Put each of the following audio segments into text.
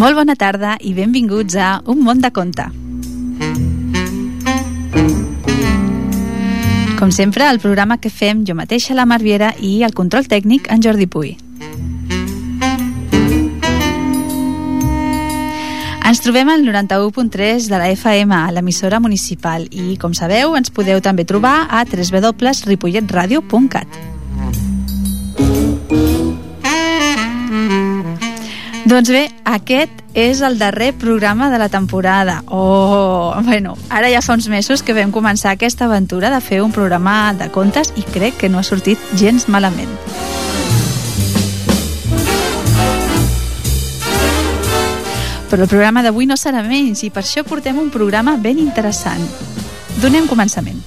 Molt bona tarda i benvinguts a Un món de conte. Com sempre, el programa que fem jo mateixa, la Marviera, i el control tècnic, en Jordi Puy. Ens trobem al 91.3 de la FM, a l'emissora municipal, i, com sabeu, ens podeu també trobar a www.ripolletradio.cat. Doncs bé, aquest és el darrer programa de la temporada. Oh, bueno, ara ja fa uns mesos que vam començar aquesta aventura de fer un programa de contes i crec que no ha sortit gens malament. Però el programa d'avui no serà menys i per això portem un programa ben interessant. Donem començament.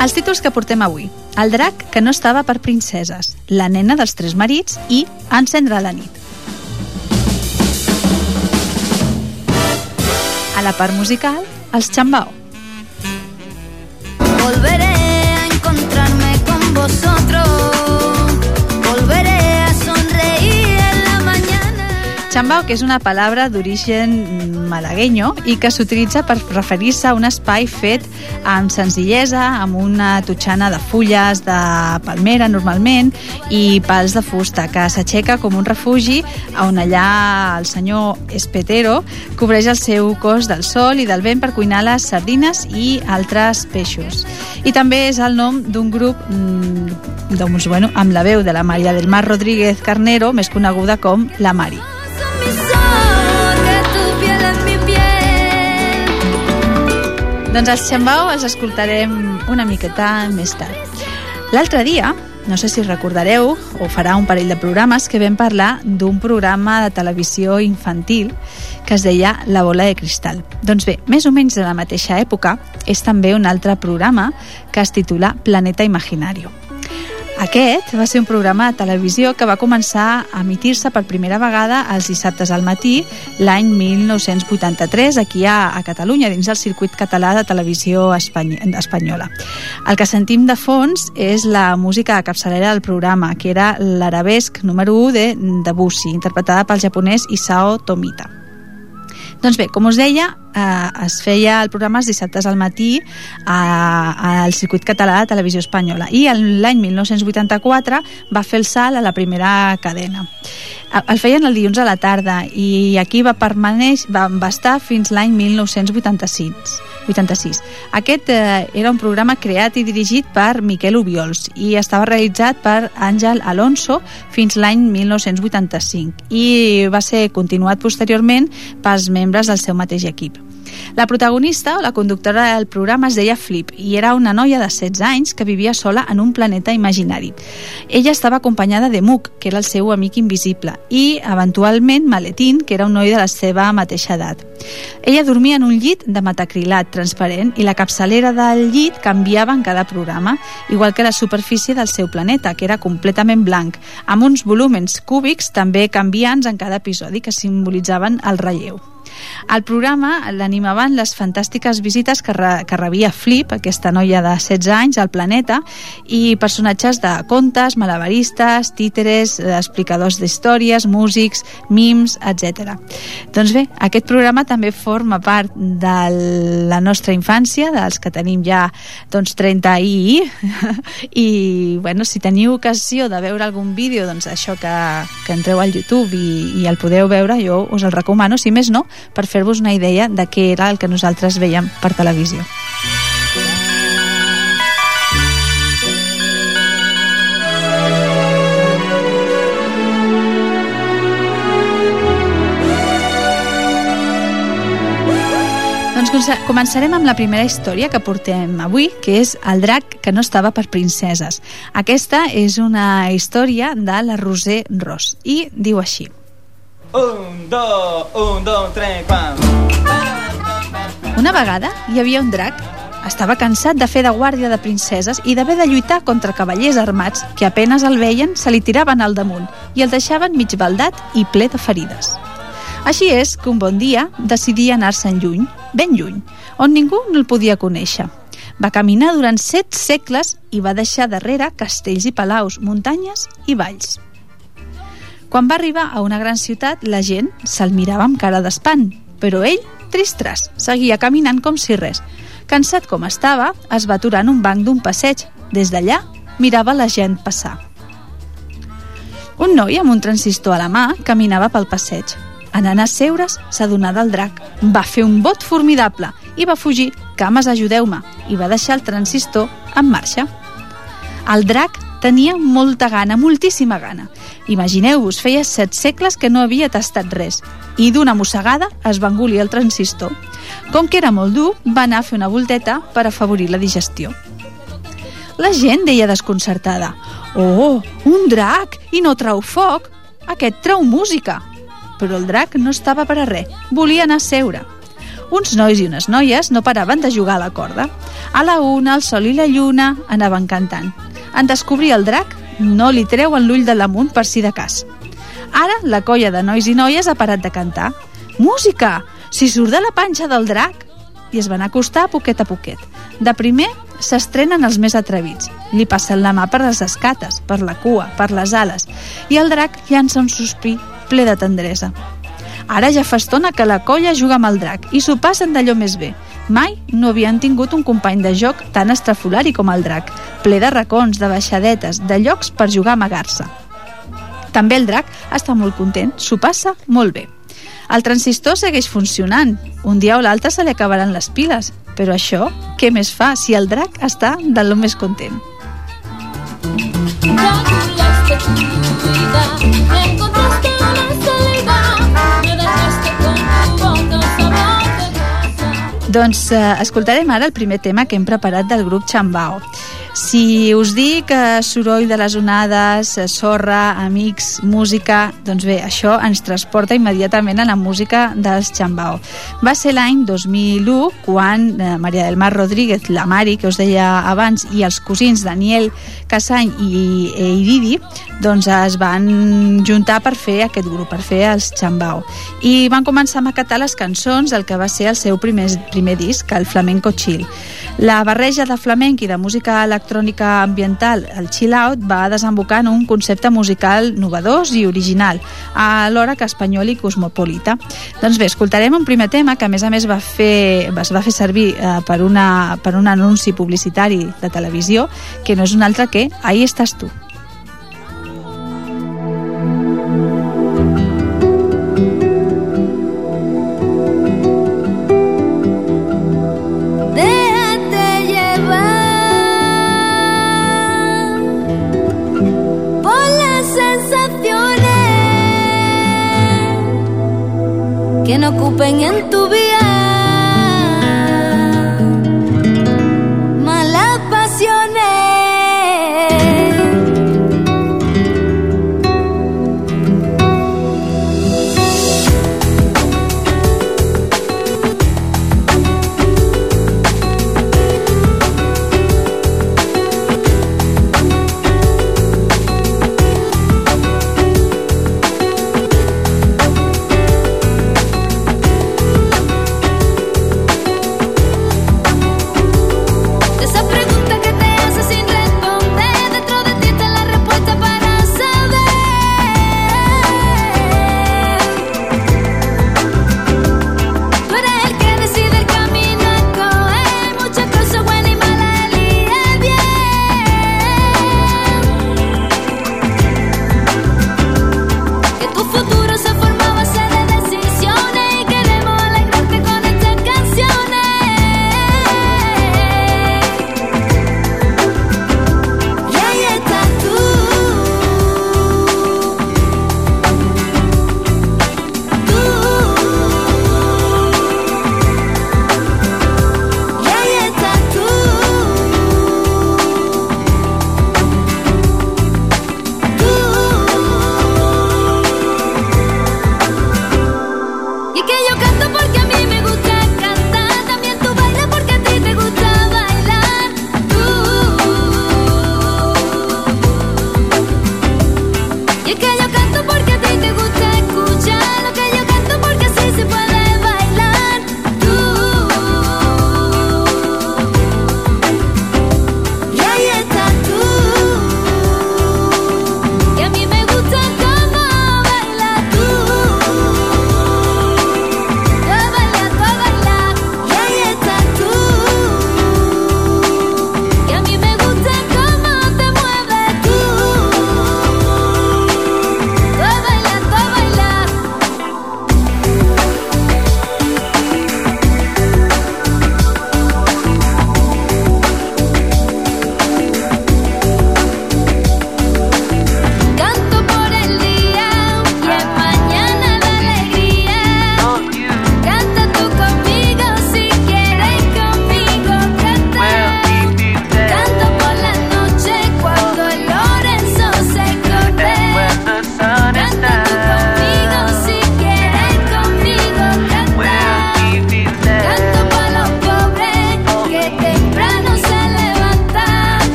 Els títols que portem avui. El drac que no estava per princeses, la nena dels tres marits i encendre la nit. A la part musical, els xambao. Volveré a encontrarme con vosotros. Chambao, que és una paraula d'origen malagueño i que s'utilitza per referir-se a un espai fet amb senzillesa, amb una totxana de fulles de palmera normalment i pals de fusta, que s'aixeca com un refugi on allà el senyor Espetero cobreix el seu cos del sol i del vent per cuinar les sardines i altres peixos. I també és el nom d'un grup mmm, doncs, bueno, amb la veu de la Maria del Mar Rodríguez Carnero, més coneguda com la Mari. Doncs els Xambao els escoltarem una miqueta més tard. L'altre dia, no sé si recordareu, o farà un parell de programes, que vam parlar d'un programa de televisió infantil que es deia La bola de cristal. Doncs bé, més o menys de la mateixa època, és també un altre programa que es titula Planeta Imaginario. Aquest va ser un programa de televisió que va començar a emitir-se per primera vegada els dissabtes al matí l'any 1983 aquí a, a Catalunya, dins del circuit català de televisió espany espanyola. El que sentim de fons és la música de capçalera del programa, que era l'arabesc número 1 de Debussy, interpretada pel japonès Isao Tomita. Doncs bé, com us deia, eh, es feia el programa els dissabtes al matí a, al circuit català de televisió espanyola i l'any 1984 va fer el salt a la primera cadena. El feien el dilluns a la tarda i aquí va permaneix, va, va estar fins l'any 1986. 86. Aquest eh, era un programa creat i dirigit per Miquel Ubiols i estava realitzat per Àngel Alonso fins l'any 1985 i va ser continuat posteriorment pels membres del seu mateix equip. La protagonista la conductora del programa es deia Flip i era una noia de 16 anys que vivia sola en un planeta imaginari. Ella estava acompanyada de Mook, que era el seu amic invisible, i eventualment Maletín, que era un noi de la seva mateixa edat. Ella dormia en un llit de metacrilat transparent i la capçalera del llit canviava en cada programa, igual que la superfície del seu planeta, que era completament blanc, amb uns volúmens cúbics també canviants en cada episodi que simbolitzaven el relleu. Al programa l'animaven les fantàstiques visites que, re, que rebia Flip, aquesta noia de 16 anys, al planeta, i personatges de contes, malabaristes, títeres, eh, explicadors d'històries, músics, mims, etc. Doncs bé, aquest programa també forma part de la nostra infància, dels que tenim ja doncs, 30 i... i bueno, si teniu ocasió de veure algun vídeo, doncs això que, que entreu al YouTube i, i el podeu veure, jo us el recomano, si més no, per fer-vos una idea de què era el que nosaltres veiem per televisió. Doncs comença- començarem amb la primera història que portem avui, que és El drac que no estava per princeses. Aquesta és una història de la Roser Ros i diu així. Un, dos, un, dos, tres, pam. Una vegada hi havia un drac. Estava cansat de fer de guàrdia de princeses i d'haver de lluitar contra cavallers armats que apenes el veien se li tiraven al damunt i el deixaven mig baldat i ple de ferides. Així és que un bon dia decidí anar-se'n lluny ben lluny, on ningú no el podia conèixer. Va caminar durant set segles i va deixar darrere castells i palaus, muntanyes i valls. Quan va arribar a una gran ciutat, la gent se'l mirava amb cara d'espant, però ell, tristras, seguia caminant com si res. Cansat com estava, es va aturar en un banc d'un passeig. Des d'allà, mirava la gent passar. Un noi amb un transistor a la mà caminava pel passeig. En anar a seure's, s'adonà del drac. Va fer un bot formidable i va fugir. Cames, ajudeu-me! I va deixar el transistor en marxa. El drac tenia molta gana, moltíssima gana. Imagineu-vos, feia set segles que no havia tastat res i d'una mossegada es va engolir el transistor. Com que era molt dur, va anar a fer una volteta per afavorir la digestió. La gent deia desconcertada «Oh, un drac! I no trau foc! Aquest trau música!» Però el drac no estava per a res, volia anar a seure. Uns nois i unes noies no paraven de jugar a la corda. A la una, el sol i la lluna anaven cantant. En descobrir el drac, no li treuen l'ull de l'amunt per si de cas. Ara, la colla de nois i noies ha parat de cantar. Música! Si surt de la panxa del drac! I es van acostar poquet a poquet. De primer, s'estrenen els més atrevits. Li passen la mà per les escates, per la cua, per les ales, i el drac llança un sospir ple de tendresa. Ara ja fa estona que la colla juga amb el drac i s'ho passen d'allò més bé. Mai no havien tingut un company de joc tan estrafolari com el drac, ple de racons, de baixadetes, de llocs per jugar a amagar-se. També el drac està molt content, s'ho passa molt bé. El transistor segueix funcionant. Un dia o l'altre se li acabaran les piles. Però això, què més fa si el drac està de lo més content? Ya Doncs eh, escoltarem ara el primer tema que hem preparat del grup Chambao. Si us dic eh, soroll de les onades, eh, sorra, amics, música, doncs bé, això ens transporta immediatament a la música dels Chambao. Va ser l'any 2001 quan eh, Maria del Mar Rodríguez, la Mari, que us deia abans, i els cosins Daniel Casany i e Iridi, doncs es van juntar per fer aquest grup, per fer els Chambao. I van començar a maquetar les cançons del que va ser el seu primer, primer disc, el Flamenco Chill. La barreja de flamenc i de música electrònica ambiental, el chill out, va desembocar en un concepte musical novedós i original, alhora que espanyol i cosmopolita. Doncs bé, escoltarem un primer tema que a més a més va fer, es va fer servir eh, per, una, per un anunci publicitari de televisió, que no és un altre que Ahí estàs tu.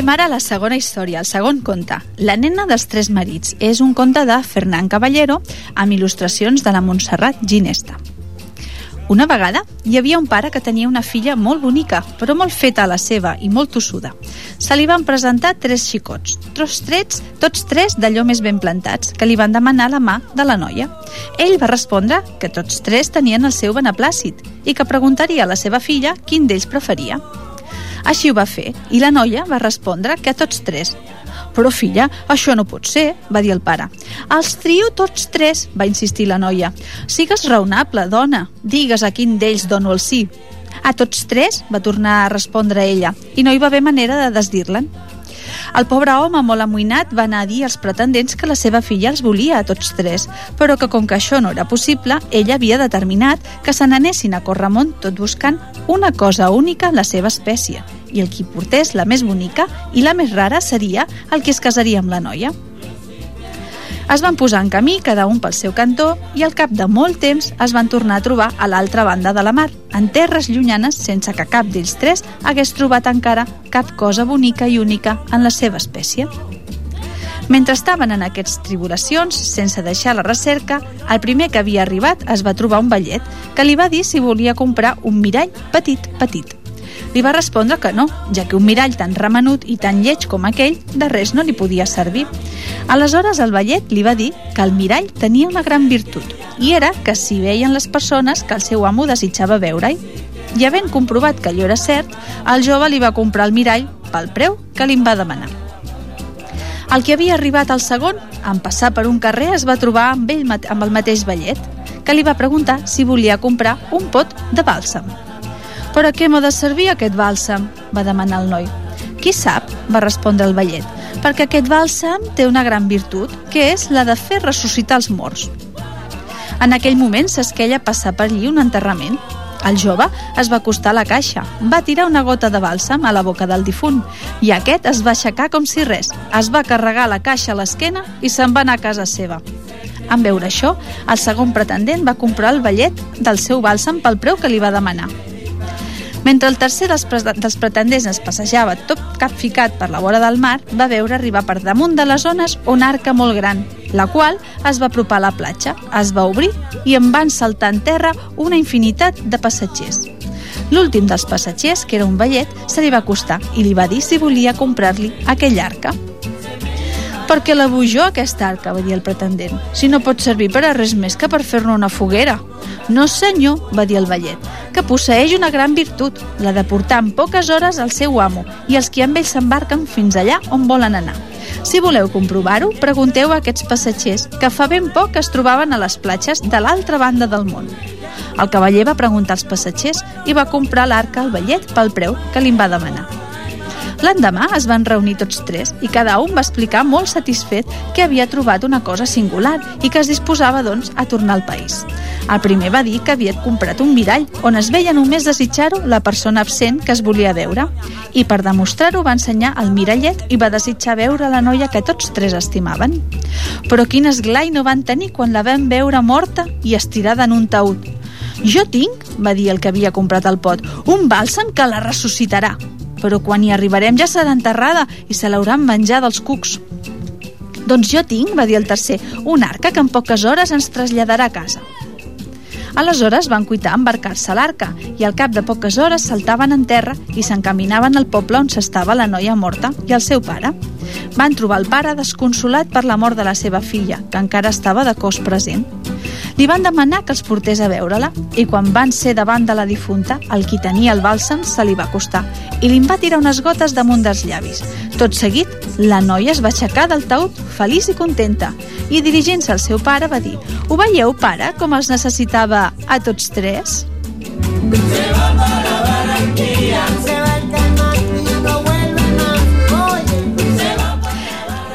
Passem ara a la segona història, el segon conte. La nena dels tres marits. És un conte de Fernán Caballero amb il·lustracions de la Montserrat Ginesta. Una vegada hi havia un pare que tenia una filla molt bonica, però molt feta a la seva i molt tossuda. Se li van presentar tres xicots, tots trets, tots tres d'allò més ben plantats, que li van demanar la mà de la noia. Ell va respondre que tots tres tenien el seu beneplàcit i que preguntaria a la seva filla quin d'ells preferia. Així ho va fer, i la noia va respondre que tots tres. Però, filla, això no pot ser, va dir el pare. Els trio tots tres, va insistir la noia. Sigues raonable, dona. Digues a quin d'ells dono el sí. A tots tres, va tornar a respondre ella, i no hi va haver manera de desdir-le'n. El pobre home, molt amoïnat, va anar a dir als pretendents que la seva filla els volia a tots tres, però que com que això no era possible, ella havia determinat que se n'anessin a Corramont tot buscant una cosa única en la seva espècie, i el qui portés la més bonica i la més rara seria el que es casaria amb la noia. Es van posar en camí, cada un pel seu cantó, i al cap de molt temps es van tornar a trobar a l'altra banda de la mar, en terres llunyanes sense que cap d'ells tres hagués trobat encara cap cosa bonica i única en la seva espècie. Mentre estaven en aquestes tribulacions, sense deixar la recerca, el primer que havia arribat es va trobar un vellet que li va dir si volia comprar un mirall petit, petit. Li va respondre que no, ja que un mirall tan remenut i tan lleig com aquell de res no li podia servir. Aleshores el vellet li va dir que el mirall tenia una gran virtut, i era que s'hi veien les persones que el seu amo desitjava veure-hi. I havent comprovat que allò era cert, el jove li va comprar el mirall pel preu que li va demanar. El que havia arribat al segon, en passar per un carrer, es va trobar amb, ell, amb el mateix vellet, que li va preguntar si volia comprar un pot de bàlsam. «Per a què m'ha de servir aquest bàlsam?», va demanar el noi. «Qui sap?», va respondre el vellet, «perquè aquest bàlsam té una gran virtut, que és la de fer ressuscitar els morts». En aquell moment s'esquella passar per allí un enterrament. El jove es va acostar a la caixa, va tirar una gota de bàlsam a la boca del difunt i aquest es va aixecar com si res, es va carregar la caixa a l'esquena i se'n va anar a casa seva. En veure això, el segon pretendent va comprar el ballet del seu bàlsam pel preu que li va demanar. Mentre el tercer dels, pre dels pretendents es passejava tot capficat per la vora del mar, va veure arribar per damunt de les ones una arca molt gran, la qual es va apropar a la platja, es va obrir i en van saltar en terra una infinitat de passatgers. L'últim dels passatgers, que era un vellet, se li va acostar i li va dir si volia comprar-li aquella arca. Per què la jo, aquesta arca? va dir el pretendent. Si no pot servir per a res més que per fer-ne una foguera. No, senyor, va dir el vellet, que posseix una gran virtut, la de portar en poques hores al seu amo i els que amb ell s'embarquen fins allà on volen anar. Si voleu comprovar-ho, pregunteu a aquests passatgers que fa ben poc es trobaven a les platges de l'altra banda del món. El cavaller va preguntar als passatgers i va comprar l'arca al vellet pel preu que li va demanar. L'endemà es van reunir tots tres i cada un va explicar molt satisfet que havia trobat una cosa singular i que es disposava, doncs, a tornar al país. El primer va dir que havia comprat un mirall on es veia només desitjar-ho la persona absent que es volia veure i per demostrar-ho va ensenyar el mirallet i va desitjar veure la noia que tots tres estimaven. Però quin esglai no van tenir quan la van veure morta i estirada en un taüt. Jo tinc, va dir el que havia comprat el pot, un bàlsam que la ressuscitarà però quan hi arribarem ja serà enterrada i se l'hauran menjat dels cucs. Doncs jo tinc, va dir el tercer, una arca que en poques hores ens traslladarà a casa. Aleshores van cuitar embarcar-se a l'arca i al cap de poques hores saltaven en terra i s'encaminaven al poble on s'estava la noia morta i el seu pare. Van trobar el pare desconsolat per la mort de la seva filla, que encara estava de cos present. Li van demanar que els portés a veure-la i quan van ser davant de la difunta, el qui tenia el bàlsam se li va acostar i li va tirar unes gotes damunt dels llavis. Tot seguit, la noia es va aixecar del taüt feliç i contenta i dirigint-se al seu pare va dir «Ho veieu, pare, com els necessitava a tots tres?»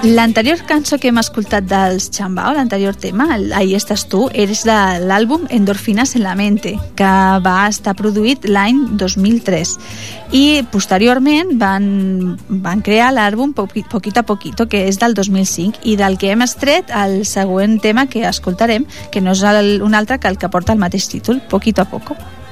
L'anterior cançó que hem escoltat dels Chambao, l'anterior tema, Ahí estàs tu, és de l'àlbum Endorfinas en la mente, que va estar produït l'any 2003. I posteriorment van, van crear l'àlbum Poquito a Poquito, que és del 2005, i del que hem estret el següent tema que escoltarem, que no és el, un altre que el que porta el mateix títol, Poquito a Poco. por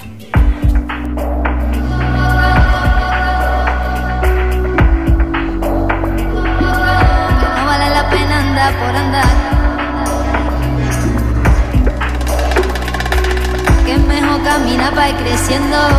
para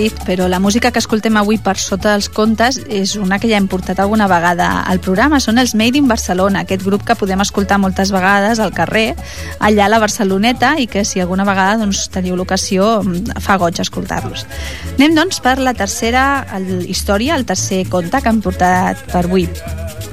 No però la música que escoltem avui per sota dels contes és una que ja hem portat alguna vegada al programa. Són els Made in Barcelona, aquest grup que podem escoltar moltes vegades al carrer, allà a la Barceloneta, i que si alguna vegada doncs, teniu l'ocasió, mm, fa goig escoltar-los. Anem, doncs, per la tercera el, història, el tercer conte que hem portat per avui.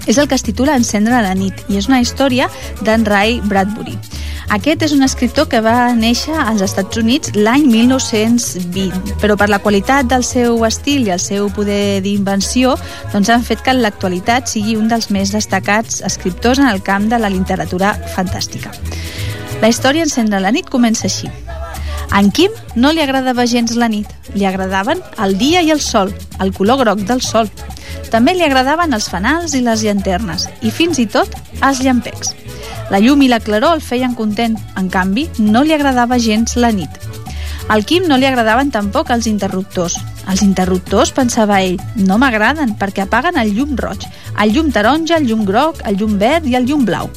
És el que es titula Encendre la nit i és una història d'en Ray Bradbury. Aquest és un escriptor que va néixer als Estats Units l'any 1920, però per la qualitat del seu estil i el seu poder d'invenció doncs han fet que en l'actualitat sigui un dels més destacats escriptors en el camp de la literatura fantàstica. La història Encendre la nit comença així. En Quim no li agradava gens la nit. Li agradaven el dia i el sol, el color groc del sol. També li agradaven els fanals i les llanternes, i fins i tot els llampecs. La llum i la claror el feien content, en canvi, no li agradava gens la nit. Al Quim no li agradaven tampoc els interruptors. Els interruptors, pensava ell, no m'agraden perquè apaguen el llum roig, el llum taronja, el llum groc, el llum verd i el llum blau.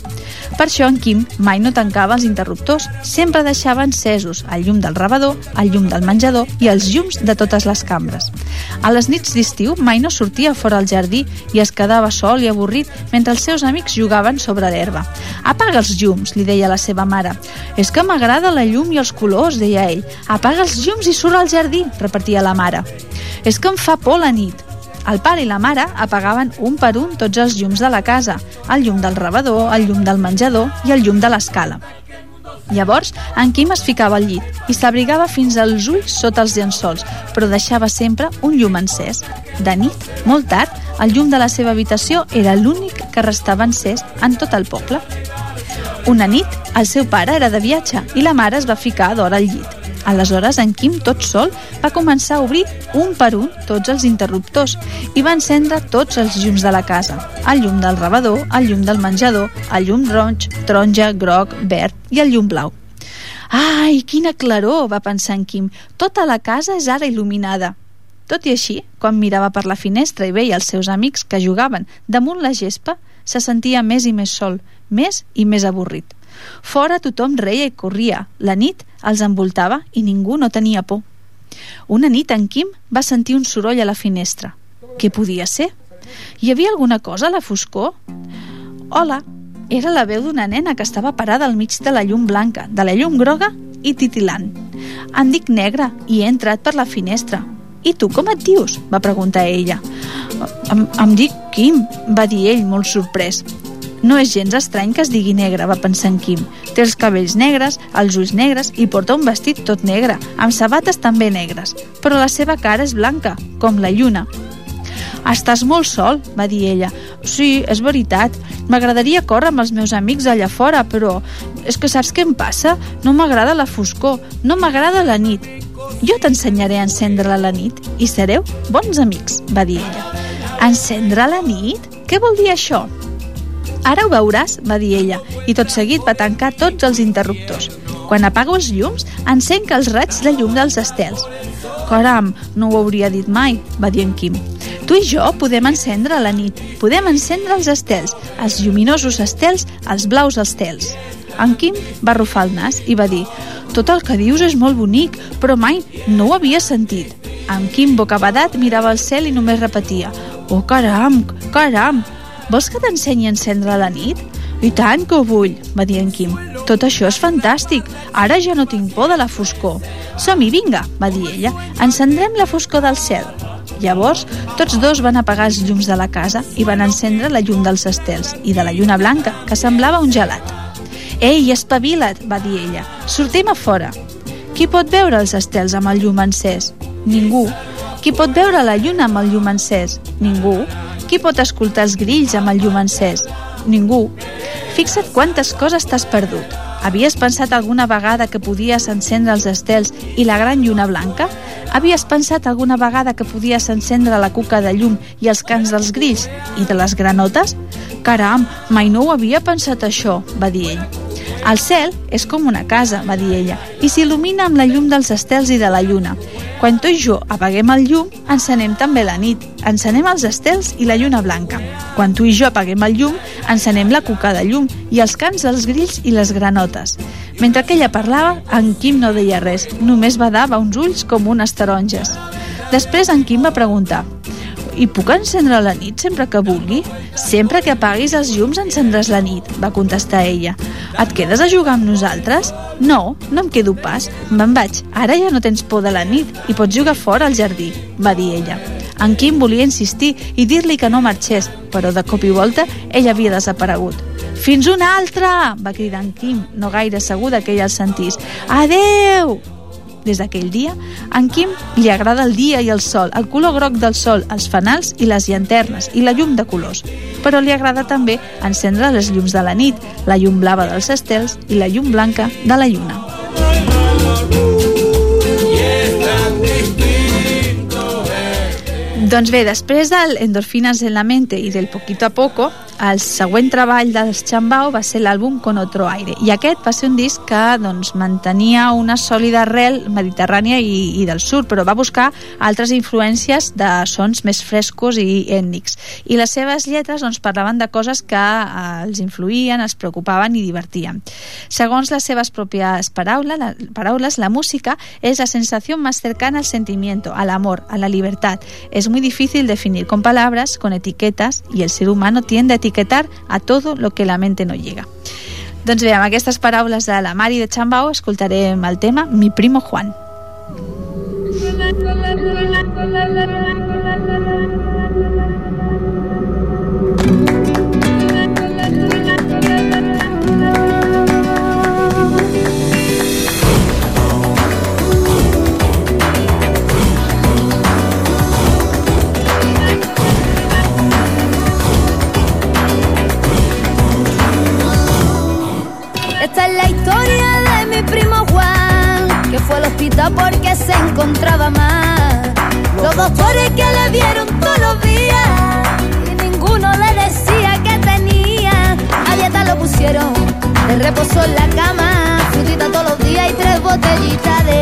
Per això en Quim mai no tancava els interruptors, sempre deixava encesos el llum del rebedor, el llum del menjador i els llums de totes les cambres. A les nits d'estiu mai no sortia fora al jardí i es quedava sol i avorrit mentre els seus amics jugaven sobre l'herba. Apaga els llums, li deia la seva mare. És que m'agrada la llum i els colors, deia ell. Apaga els llums i surt al jardí, repetia la mare. És que em fa por la nit. El pare i la mare apagaven un per un tots els llums de la casa, el llum del rebedor, el llum del menjador i el llum de l'escala. Llavors, en Quim es ficava al llit i s'abrigava fins als ulls sota els llençols, però deixava sempre un llum encès. De nit, molt tard, el llum de la seva habitació era l'únic que restava encès en tot el poble. Una nit, el seu pare era de viatge i la mare es va ficar d'hora al llit. Aleshores, en Quim, tot sol, va començar a obrir un per un tots els interruptors i va encendre tots els llums de la casa. El llum del rebedor, el llum del menjador, el llum roig, taronja, groc, verd i el llum blau. Ai, quina claror, va pensar en Quim. Tota la casa és ara il·luminada. Tot i així, quan mirava per la finestra i veia els seus amics que jugaven damunt la gespa, se sentia més i més sol, més i més avorrit. Fora tothom reia i corria. La nit els envoltava i ningú no tenia por. Una nit en Quim va sentir un soroll a la finestra. Què podia ser? Hi havia alguna cosa a la foscor? Hola, era la veu d'una nena que estava parada al mig de la llum blanca, de la llum groga i titilant. Em dic Negra i he entrat per la finestra. I tu com et dius? va preguntar ella. Em, em dic Quim, va dir ell, molt sorprès. No és gens estrany que es digui negre, va pensar en Quim. Té els cabells negres, els ulls negres i porta un vestit tot negre, amb sabates també negres. Però la seva cara és blanca, com la lluna. Estàs molt sol, va dir ella. Sí, és veritat. M'agradaria córrer amb els meus amics allà fora, però és que saps què em passa? No m'agrada la foscor, no m'agrada la nit. Jo t'ensenyaré a encendre la nit i sereu bons amics, va dir ella. Encendre la nit? Què vol dir això? Ara ho veuràs, va dir ella, i tot seguit va tancar tots els interruptors. Quan apago els llums, encenc els raigs de llum dels estels. Caram, no ho hauria dit mai, va dir en Quim. Tu i jo podem encendre la nit, podem encendre els estels, els lluminosos estels, els blaus estels. En Quim va arrufar el nas i va dir «Tot el que dius és molt bonic, però mai no ho havia sentit». En Quim, bocabadat, mirava al cel i només repetia «Oh, caram, caram, vols que t'ensenyi a encendre la nit?» «I tant que ho vull», va dir en Quim. «Tot això és fantàstic. Ara ja no tinc por de la foscor». «Som-hi, vinga», va dir ella. «Encendrem la foscor del cel». Llavors, tots dos van apagar els llums de la casa i van encendre la llum dels estels i de la lluna blanca, que semblava un gelat. «Ei, espavila't!» va dir ella. «Sortim a fora». Qui pot veure els estels amb el llum encès? Ningú. Qui pot veure la lluna amb el llum encès? Ningú. Qui pot escoltar els grills amb el llum encès? Ningú. Fixa't quantes coses t'has perdut. Havies pensat alguna vegada que podies encendre els estels i la gran lluna blanca? Havies pensat alguna vegada que podies encendre la cuca de llum i els cants dels grills i de les granotes? Caram, mai no ho havia pensat això, va dir ell. El cel és com una casa, va dir ella, i s'il·lumina amb la llum dels estels i de la lluna. Quan tu i jo apaguem el llum, encenem també la nit. Encenem els estels i la lluna blanca. Quan tu i jo apaguem el llum, encenem la cuca de llum i els cants dels grills i les granotes. Mentre que ella parlava, en Quim no deia res, només badava uns ulls com unes taronges. Després en Quim va preguntar i puc encendre la nit sempre que vulgui? Sempre que apaguis els llums encendràs la nit, va contestar ella. Et quedes a jugar amb nosaltres? No, no em quedo pas. Me'n vaig. Ara ja no tens por de la nit i pots jugar fora al jardí, va dir ella. En Quim volia insistir i dir-li que no marxés, però de cop i volta ell havia desaparegut. Fins una altra! va cridar en Quim, no gaire segur que ell el sentís. Adeu! Des d'aquell dia, en Quim li agrada el dia i el sol, el color groc del sol, els fanals i les llanternes i la llum de colors. Però li agrada també encendre les llums de la nit, la llum blava dels estels i la llum blanca de la lluna. Doncs bé, després del Endorfinas en la mente i del Poquito a Poco, el següent treball dels Chambao va ser l'àlbum Con otro aire i aquest va ser un disc que doncs, mantenia una sòlida arrel mediterrània i, i del sud, però va buscar altres influències de sons més frescos i ètnics. I les seves lletres doncs, parlaven de coses que eh, els influïen, els preocupaven i divertien. Segons les seves pròpies paraules, la, paraules, la música és la sensació més cercana al sentimiento, al amor, a la libertad. Es muy difícil definir con palabras, con etiquetas, y el ser humano tiende a etiquetar a todo lo que la mente no llega. Doncs bé, amb aquestes paraules de la Mari de Chambao escoltarem el tema Mi primo Juan. porque se encontraba mal. Los doctores que le vieron todos los días y ninguno le decía que tenía. A dieta lo pusieron, le reposó en la cama, frutita todos los días y tres botellitas de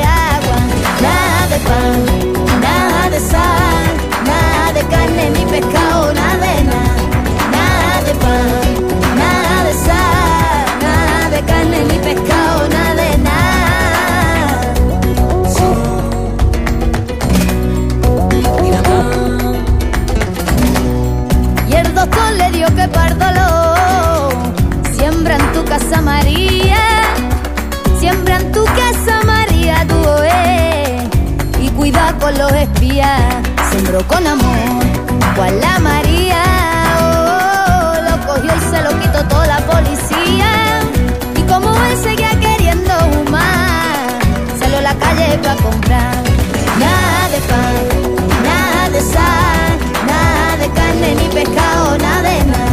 espías Sembró con amor Juan la María. Oh, Lo cogió y se lo quitó toda la policía. Y como él seguía queriendo fumar Salió a la calle para comprar. Nada de pan, nada de sal Nada de carne ni pescado, nada de Nada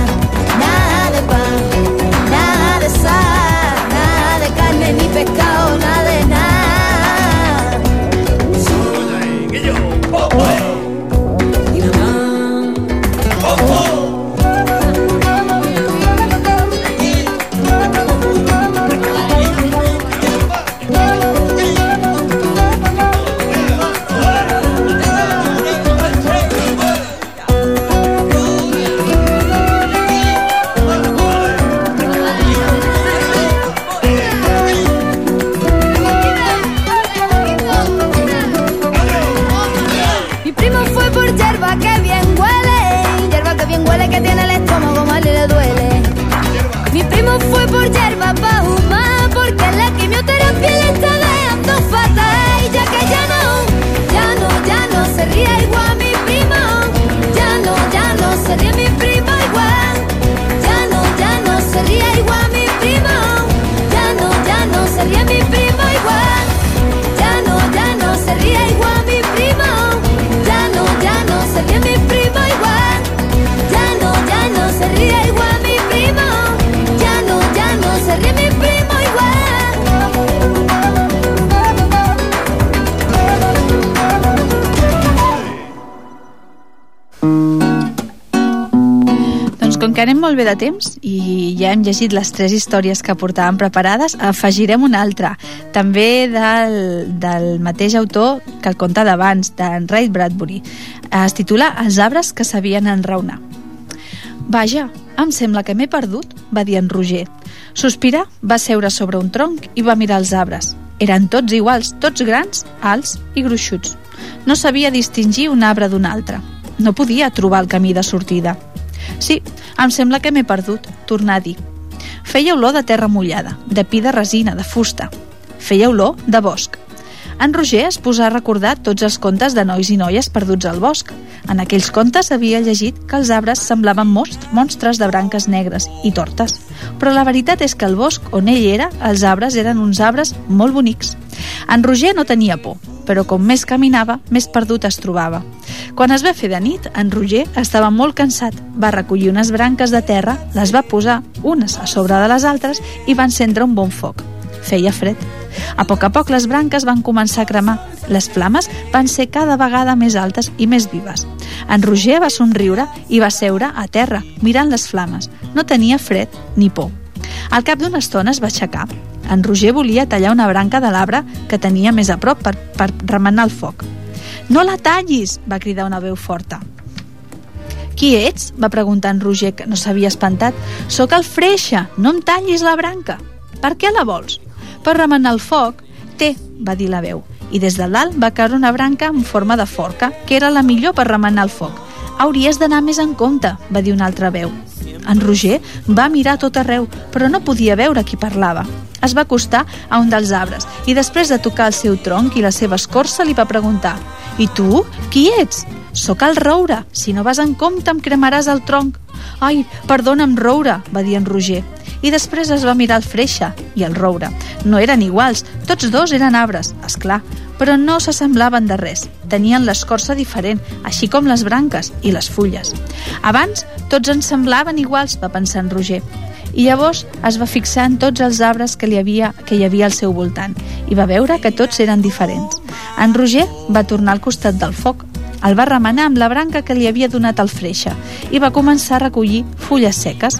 molt bé de temps i ja hem llegit les tres històries que portàvem preparades, afegirem una altra, també del, del mateix autor que el conte d'abans, d'en Ray Bradbury. Es titula Els arbres que sabien enraonar. Vaja, em sembla que m'he perdut, va dir en Roger. Sospira, va seure sobre un tronc i va mirar els arbres. Eren tots iguals, tots grans, alts i gruixuts. No sabia distingir un arbre d'un altre. No podia trobar el camí de sortida. Sí, em sembla que m'he perdut, tornà a dir. Feia olor de terra mullada, de pi de resina, de fusta. Feia olor de bosc. En Roger es posà a recordar tots els contes de nois i noies perduts al bosc. En aquells contes havia llegit que els arbres semblaven monstres de branques negres i tortes. Però la veritat és que al bosc on ell era, els arbres eren uns arbres molt bonics. En Roger no tenia por, però com més caminava, més perdut es trobava. Quan es va fer de nit, en Roger estava molt cansat. Va recollir unes branques de terra, les va posar unes a sobre de les altres i va encendre un bon foc. Feia fred. A poc a poc les branques van començar a cremar. Les flames van ser cada vegada més altes i més vives. En Roger va somriure i va seure a terra, mirant les flames. No tenia fred ni por. Al cap d'una estona es va aixecar. En Roger volia tallar una branca de l'arbre que tenia més a prop per, per remenar el foc. No la tallis! va cridar una veu forta. Qui ets? va preguntar en Roger, que no s'havia espantat. Soc el Freixa, no em tallis la branca. Per què la vols? Per remenar el foc. Té, va dir la veu, i des de dalt va caure una branca en forma de forca, que era la millor per remenar el foc. Hauries d'anar més en compte, va dir una altra veu. En Roger va mirar tot arreu, però no podia veure qui parlava. es va acostar a un dels arbres i després de tocar el seu tronc i la seva escorça li va preguntar «I tu? Qui ets?» «Soc el roure. Si no vas en compte em cremaràs el tronc». «Ai, perdona'm, roure», va dir en Roger. I després es va mirar el freixa i el roure. No eren iguals, tots dos eren arbres, és clar, però no s'assemblaven de res. Tenien l'escorça diferent, així com les branques i les fulles. Abans, tots ens semblaven iguals, va pensar en Roger. I llavors es va fixar en tots els arbres que, li havia, que hi havia al seu voltant i va veure que tots eren diferents. En Roger va tornar al costat del foc, el va remenar amb la branca que li havia donat el freixa i va començar a recollir fulles seques.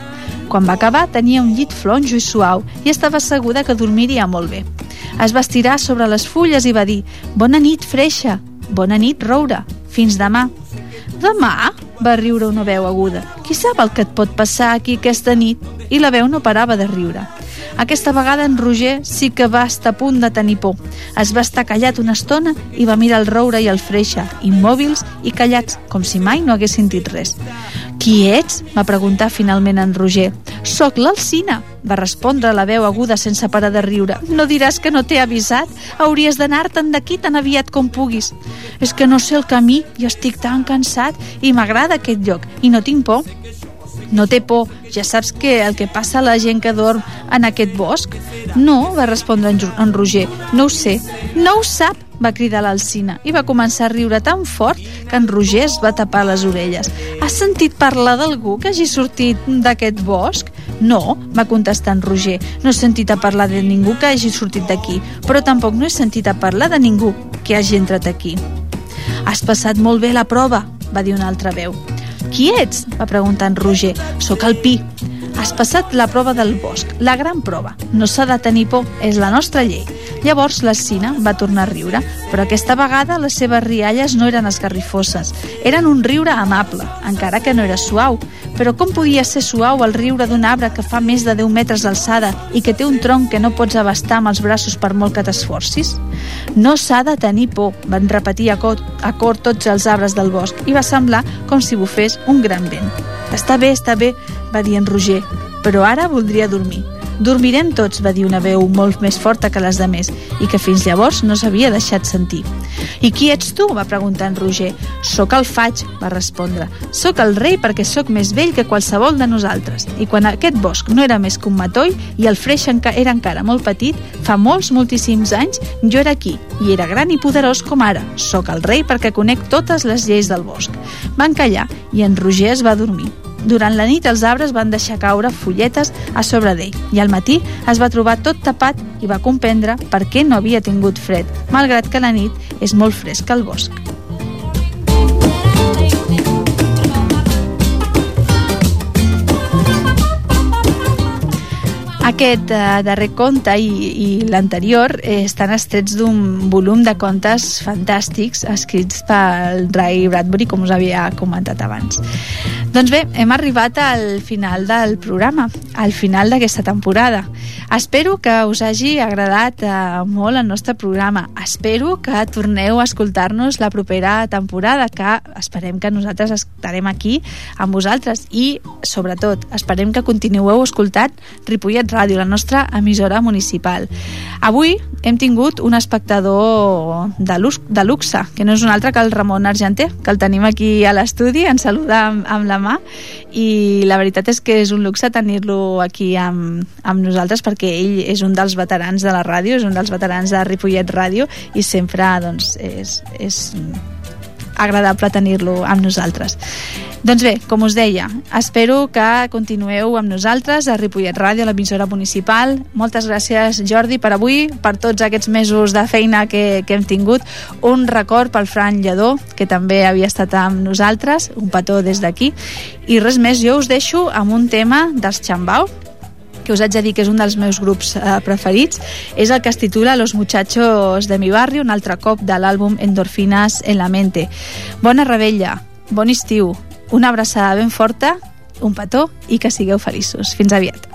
Quan va acabar tenia un llit flonjo i suau i estava segura que dormiria molt bé. Es va estirar sobre les fulles i va dir «Bona nit, freixa! Bona nit, roure! Fins demà!» «Demà?» Va riure una veu aguda. «Qui sap el que et pot passar aquí aquesta nit?» I la veu no parava de riure. Aquesta vegada en Roger sí que va estar a punt de tenir por. Es va estar callat una estona i va mirar el roure i el freixa, immòbils i callats, com si mai no hagués sentit res. Qui ets? va preguntar finalment en Roger. Soc l'Alcina, va respondre la veu aguda sense parar de riure. No diràs que no t'he avisat? Hauries d'anar-te'n d'aquí tan aviat com puguis. És que no sé el camí i estic tan cansat i m'agrada aquest lloc i no tinc por. No té por, ja saps que el que passa a la gent que dorm en aquest bosc? No, va respondre en Roger, no ho sé. No ho sap, va cridar l'Alcina i va començar a riure tan fort que en Roger es va tapar les orelles. Has sentit parlar d'algú que hagi sortit d'aquest bosc? No, va contestar en Roger. No he sentit a parlar de ningú que hagi sortit d'aquí, però tampoc no he sentit a parlar de ningú que hagi entrat aquí. Has passat molt bé la prova, va dir una altra veu. Qui ets? va preguntar en Roger. Soc el Pi. Has passat la prova del bosc, la gran prova. No s'ha de tenir por, és la nostra llei. Llavors la Sina va tornar a riure, però aquesta vegada les seves rialles no eren esgarrifoses. Eren un riure amable, encara que no era suau. Però com podia ser suau el riure d'un arbre que fa més de 10 metres d'alçada i que té un tronc que no pots abastar amb els braços per molt que t'esforcis? No s'ha de tenir por, van repetir a cor, a cor tots els arbres del bosc i va semblar com si bufés un gran vent. Està bé, està bé, va dir en Roger, però ara voldria dormir. Dormirem tots, va dir una veu molt més forta que les de més i que fins llavors no s'havia deixat sentir. I qui ets tu? va preguntar en Roger. Soc el faig, va respondre. Soc el rei perquè sóc més vell que qualsevol de nosaltres. I quan aquest bosc no era més que un matoll i el freix enca era encara molt petit, fa molts, moltíssims anys, jo era aquí i era gran i poderós com ara. Soc el rei perquè conec totes les lleis del bosc. Van callar i en Roger es va dormir. Durant la nit els arbres van deixar caure fulletes a sobre d'ell i al matí es va trobar tot tapat i va comprendre per què no havia tingut fred, malgrat que la nit és molt fresca al bosc. Aquest eh, darrer conte i, i l'anterior eh, estan estrets d'un volum de contes fantàstics escrits pel Ray Bradbury, com us havia comentat abans. Doncs bé, hem arribat al final del programa, al final d'aquesta temporada. Espero que us hagi agradat eh, molt el nostre programa. Espero que torneu a escoltar-nos la propera temporada, que esperem que nosaltres estarem aquí amb vosaltres i, sobretot, esperem que continueu escoltant Ripollet Ràdio, la nostra emissora municipal. Avui hem tingut un espectador de, lux, de luxe, que no és un altre que el Ramon Argenter, que el tenim aquí a l'estudi, ens saluda amb, amb la mà. I la veritat és que és un luxe tenir-lo aquí amb, amb nosaltres perquè ell és un dels veterans de la ràdio, és un dels veterans de Ripollet Ràdio i sempre doncs, és, és agradable tenir-lo amb nosaltres. Doncs bé, com us deia, espero que continueu amb nosaltres a Ripollet Ràdio, l'emissora municipal. Moltes gràcies, Jordi, per avui, per tots aquests mesos de feina que, que hem tingut. Un record pel Fran Lledó, que també havia estat amb nosaltres, un petó des d'aquí. I res més, jo us deixo amb un tema dels Xambau, que us haig de dir que és un dels meus grups eh, preferits, és el que es titula Los muchachos de mi barrio, un altre cop de l'àlbum Endorfinas en la mente. Bona rebella, bon estiu, una abraçada ben forta, un petó i que sigueu feliços. Fins aviat.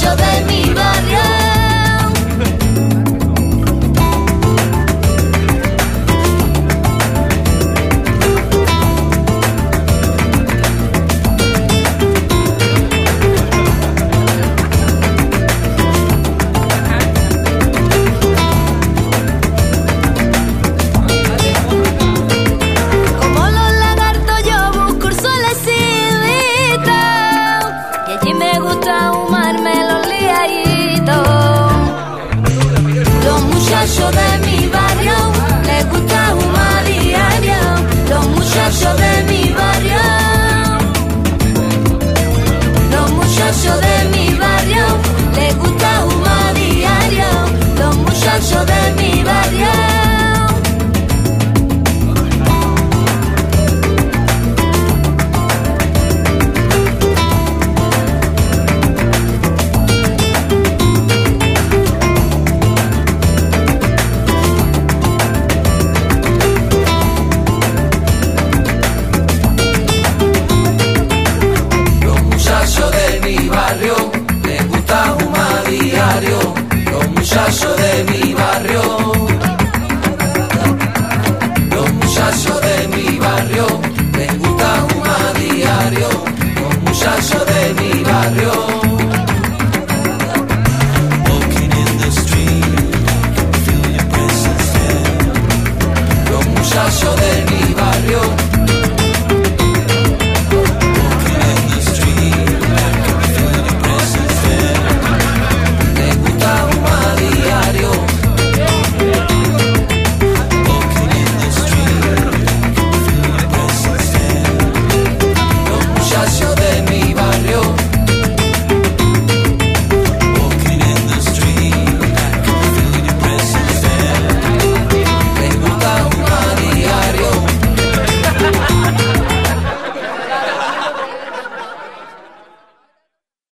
Muchachos de mi